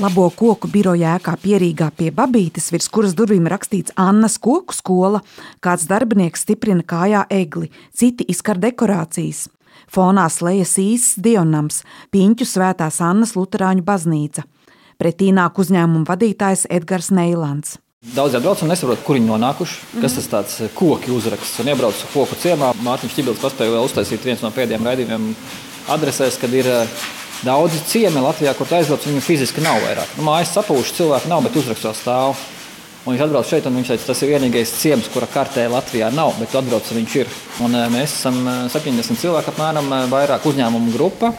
Labo koku biroja ēkā pierīgā pie babītes, virs kuras durvīm rakstīts Annas koku skola. Kāds darbinieks stiprina kājā egli, citi izkar dekorācijas. Fonā slējas īsts Dionams, Piņķu svētās Annas Lutāņu baznīca. Pretī nāk uzņēmuma vadītājs Edgars Neilands. Daudz atbrauc un nesaprot, kur viņi nonākuši. Kas tas tāds koki uzraksts? Un iebrauc koku ciemā. Mārtiņš Čibils paspēja vēl uztaisīt viens no pēdējiem raidījumiem adresēs, kad ir Daudzi ciemi Latvijā, kur aizbrauc, viņu fiziski nav vairāk. Nu, mājas sapūšas cilvēku nav, bet uzrakstos stāv. Un viņš atbrauc šeit, un viņš teica, tas ir vienīgais ciems, kura kartē Latvijā nav, bet atbrauc, viņš ir. Un mēs esam 70 cilvēku apmēram vairāk uzņēmumu grupa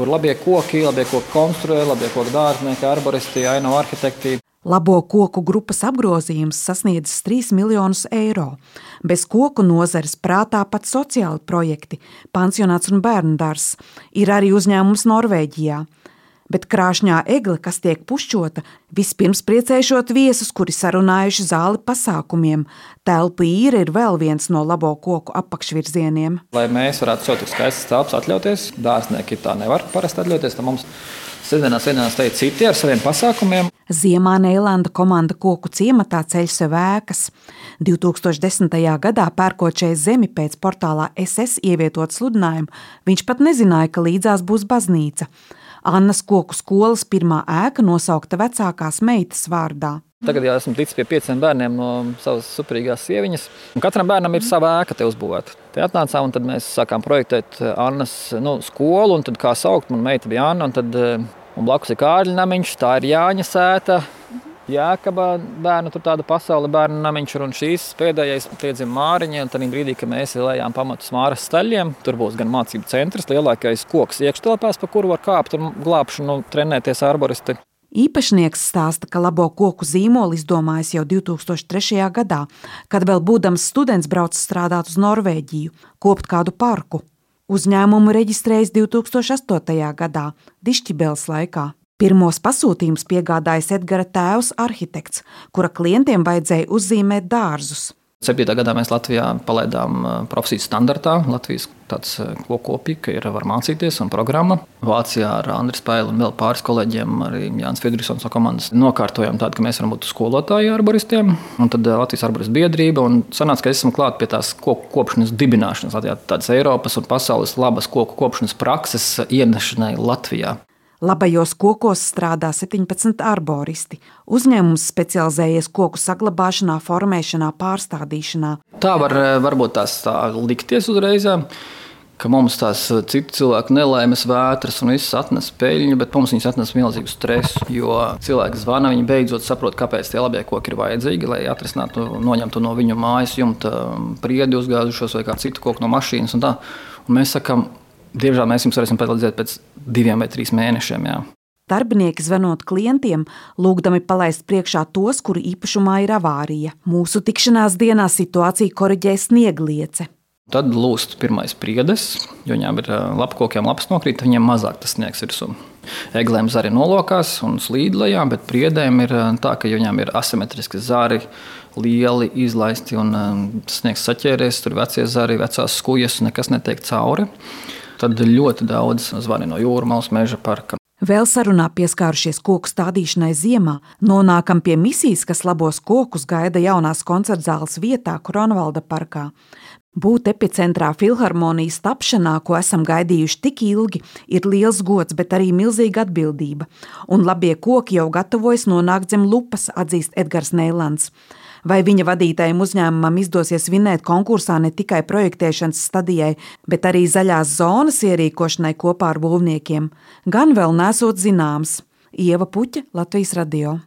kur labie koki, labie koki konstruē, labie koki dārznieki, arboristi, ainavu arhitekti. Labo koku grupas apgrozījums sasniedzis 3 miljonus eiro. Bez koku nozares prātā pat sociāli projekti, pansionāts un bērnu dārzs, ir arī uzņēmums Norvēģijā. Bet krāšņā egle, kas tiek pušķota, vispirms priecēšot viesus, kuri sarunājuši zāli pasākumiem. Telpu īra ir vēl viens no labo koku apakšvirzieniem. Lai mēs varētu šo tik skaistas telpas atļauties, dārznieki tā nevar parasti atļauties, Sēdienās vienās teica citi ar saviem pasākumiem. Ziemā Neilanda komanda koku ciematā ceļ sev ēkas. 2010. gadā pērkot šeit zemi pēc portālā SS ievietot sludinājumu, viņš pat nezināja, ka līdzās būs baznīca. Annas koku skolas pirmā ēka nosaukta vecākās meitas vārdā. Tagad jau esmu ticis pie pieciem bērniem no savas superīgās sieviņas. Katram bērnam ir sava ēka te uzbūvēta. Te atnācām un tad mēs sākām projektēt Annas nu, skolu. Un tad, kā saukt, man meita bija Anna. Un tad Un blakus ir Kārļa namiņš, tā ir Jāņa sēta. Jēkabā bērnu tur tāda pasaule, bērnu namiņš ir un šīs pēdējais piedzima Māriņa. Tad brīdī, kad mēs lējām pamatus Māras staļiem, tur būs gan mācību centrs, lielākais koks iekštelpās, pa kuru var kāpt un glābšanu, trenēties arboristi. Īpašnieks stāsta, ka labo koku zīmolu izdomājis jau 2003. gadā, kad vēl būdams students brauca strādāt uz Norvēģiju, kopt kādu parku. Uzņēmumu reģistrējis 2008. gadā, Dišķibēles laikā. Pirmos pasūtījumus piegādājis Edgara tēvs, arhitekts, kura klientiem vajadzēja uzzīmēt dārzus. 7. gadā mēs Latvijā palaidām profesijas standartā. Latvijas tāds kopīgi, ka ir var mācīties un programma. Vācijā ar Andriu Spēlu un vēl pāris kolēģiem, arī Jānis Fedrisons no komandas, nokārtojām tādu, ka mēs varam būt skolotāji arboristiem. Un tad Latvijas arboristu biedrība un sanāca, ka esam klāt pie tās koku kopšanas dibināšanas, tādas Eiropas un pasaules labas koku kopšanas prakses ienešanai Latvijā. Labajos kokos strādā 17 arboristi. Uzņēmums specializējies koku saglabāšanā, formēšanā, pārstādīšanā. Tā var varbūt tās tā likties uzreiz ka mums tās citu cilvēku nelaimes, vētras un viss atnes peļņu, bet mums viņas atnes milzīgu stresu. Jo cilvēki zvana, viņi beidzot saprot, kāpēc tie labie koki ir vajadzīgi, lai atrisinātu, noņemtu no viņu mājas jumta priedi uzgāzušos vai kādu citu koku no mašīnas. Un tā. un mēs sakām, Diemžēl mēs jums varēsim palīdzēt pēc diviem vai trīs mēnešiem. Jā. Darbinieki zvanot klientiem, lūgdami palaist priekšā tos, kuru īpašumā ir avārija. Mūsu tikšanās dienā situāciju koriģē sniegliece. Tad lūst pirmais priedes, jo viņām ir lapkokiem lapas nokrīt, viņiem mazāk tas sniegs virsū. Eglēm zari nolokās un slīd lejā, bet priedēm ir tā, ka viņām ir asimetriski zari, lieli izlaisti un sniegs saķēries, tur vecie zari, vecās skujas, nekas netiek cauri tad ļoti daudz zvani no jūrmālas meža parka. Vēl sarunā pieskārušies koku stādīšanai ziemā, nonākam pie misijas, kas labos kokus gaida jaunās koncertzāles vietā Kronvalda parkā. Būt epicentrā filharmonijas tapšanā, ko esam gaidījuši tik ilgi, ir liels gods, bet arī milzīga atbildība. Un labie koki jau gatavojas nonākt zem lupas, atzīst Edgars Neilands. Vai viņa vadītajam uzņēmumam izdosies vinēt konkursā ne tikai projektēšanas stadijai, bet arī zaļās zonas ierīkošanai kopā ar būvniekiem, gan vēl nesot zināms. Ieva Puķa, Latvijas radio.